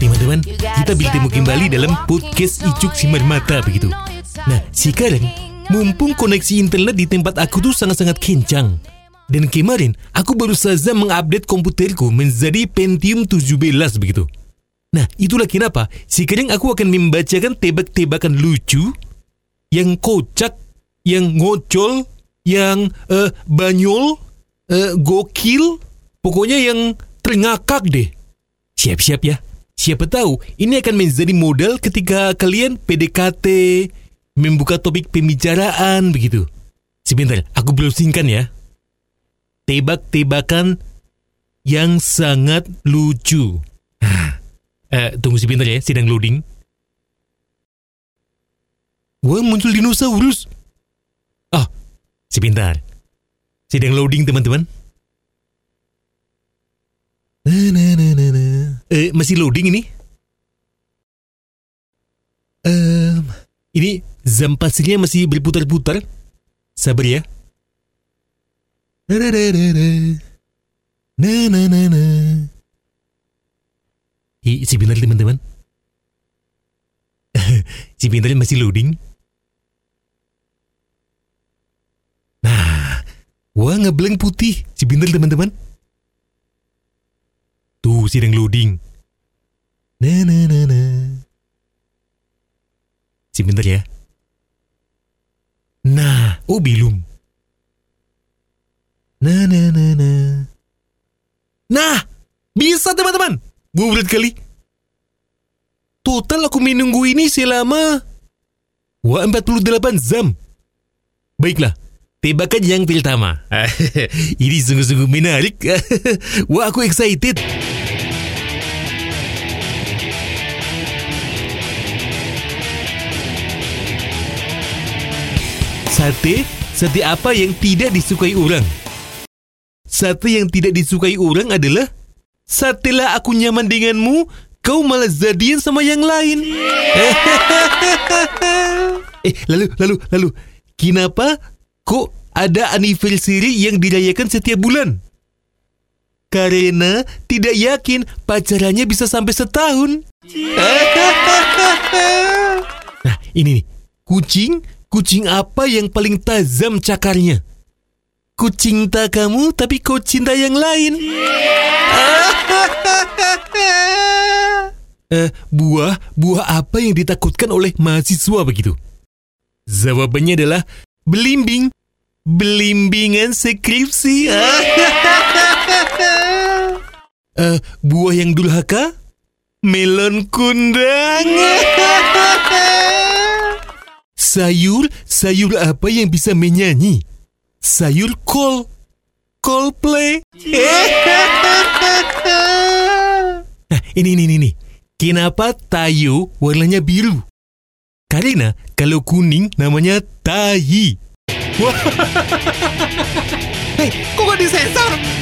Teman-teman, kita bertemu kembali dalam podcast Icuk Simar Mata begitu. Nah, sekarang mumpung koneksi internet di tempat aku tuh sangat-sangat kencang. Dan kemarin aku baru saja mengupdate komputerku menjadi Pentium 17 begitu. Nah, itulah kenapa sekarang aku akan membacakan tebak-tebakan lucu yang kocak, yang ngocol, yang uh, banyol, uh, gokil, pokoknya yang terngakak deh. Siap-siap ya. Siapa tahu ini akan menjadi modal ketika kalian PDKT, membuka topik pembicaraan begitu. Sebentar, aku browsingkan ya. Tebak-tebakan yang sangat lucu. uh, tunggu sebentar ya, sedang loading. Wah, muncul dinosaurus. Ah, sebentar. Sedang loading, teman-teman. Nah, nah, nah, nah, nah. Eh, masih loading ini? Um, ini jam pasirnya masih berputar-putar. Sabar ya. Hi, sebentar teman-teman. sebentar masih loading. Nah, wah ngeblank putih. Sebentar teman-teman. Sedang loading. Nah, nah, nah, nah. Sebentar ya. Nah, oh belum. Nah, nah, nah, nah. Nah, bisa teman-teman. Bulat kali. Total aku menunggu ini selama Wah 48 jam. Baiklah, tebakan yang pertama. ini sungguh-sungguh menarik. Wah, aku excited. Sate, sate apa yang tidak disukai orang? Sate yang tidak disukai orang adalah Setelah aku nyaman denganmu, kau malah jadian sama yang lain. eh, lalu, lalu, lalu, kenapa kok ada anniversary yang dirayakan setiap bulan? Karena tidak yakin pacarannya bisa sampai setahun. nah, ini nih, kucing, kucing apa yang paling tajam cakarnya? Ku cinta kamu, tapi kau cinta yang lain. eh, buah, buah apa yang ditakutkan oleh mahasiswa begitu? Jawabannya adalah belimbing. Belimbingan skripsi. eh, buah yang durhaka? Melon kundang. Sayur, sayur apa yang bisa menyanyi? Sayur kol. Coldplay. Yeah. nah, ini, ini, ini. Kenapa tayu warnanya biru? Karena kalau kuning namanya tahi. Hei, kok gak disensor?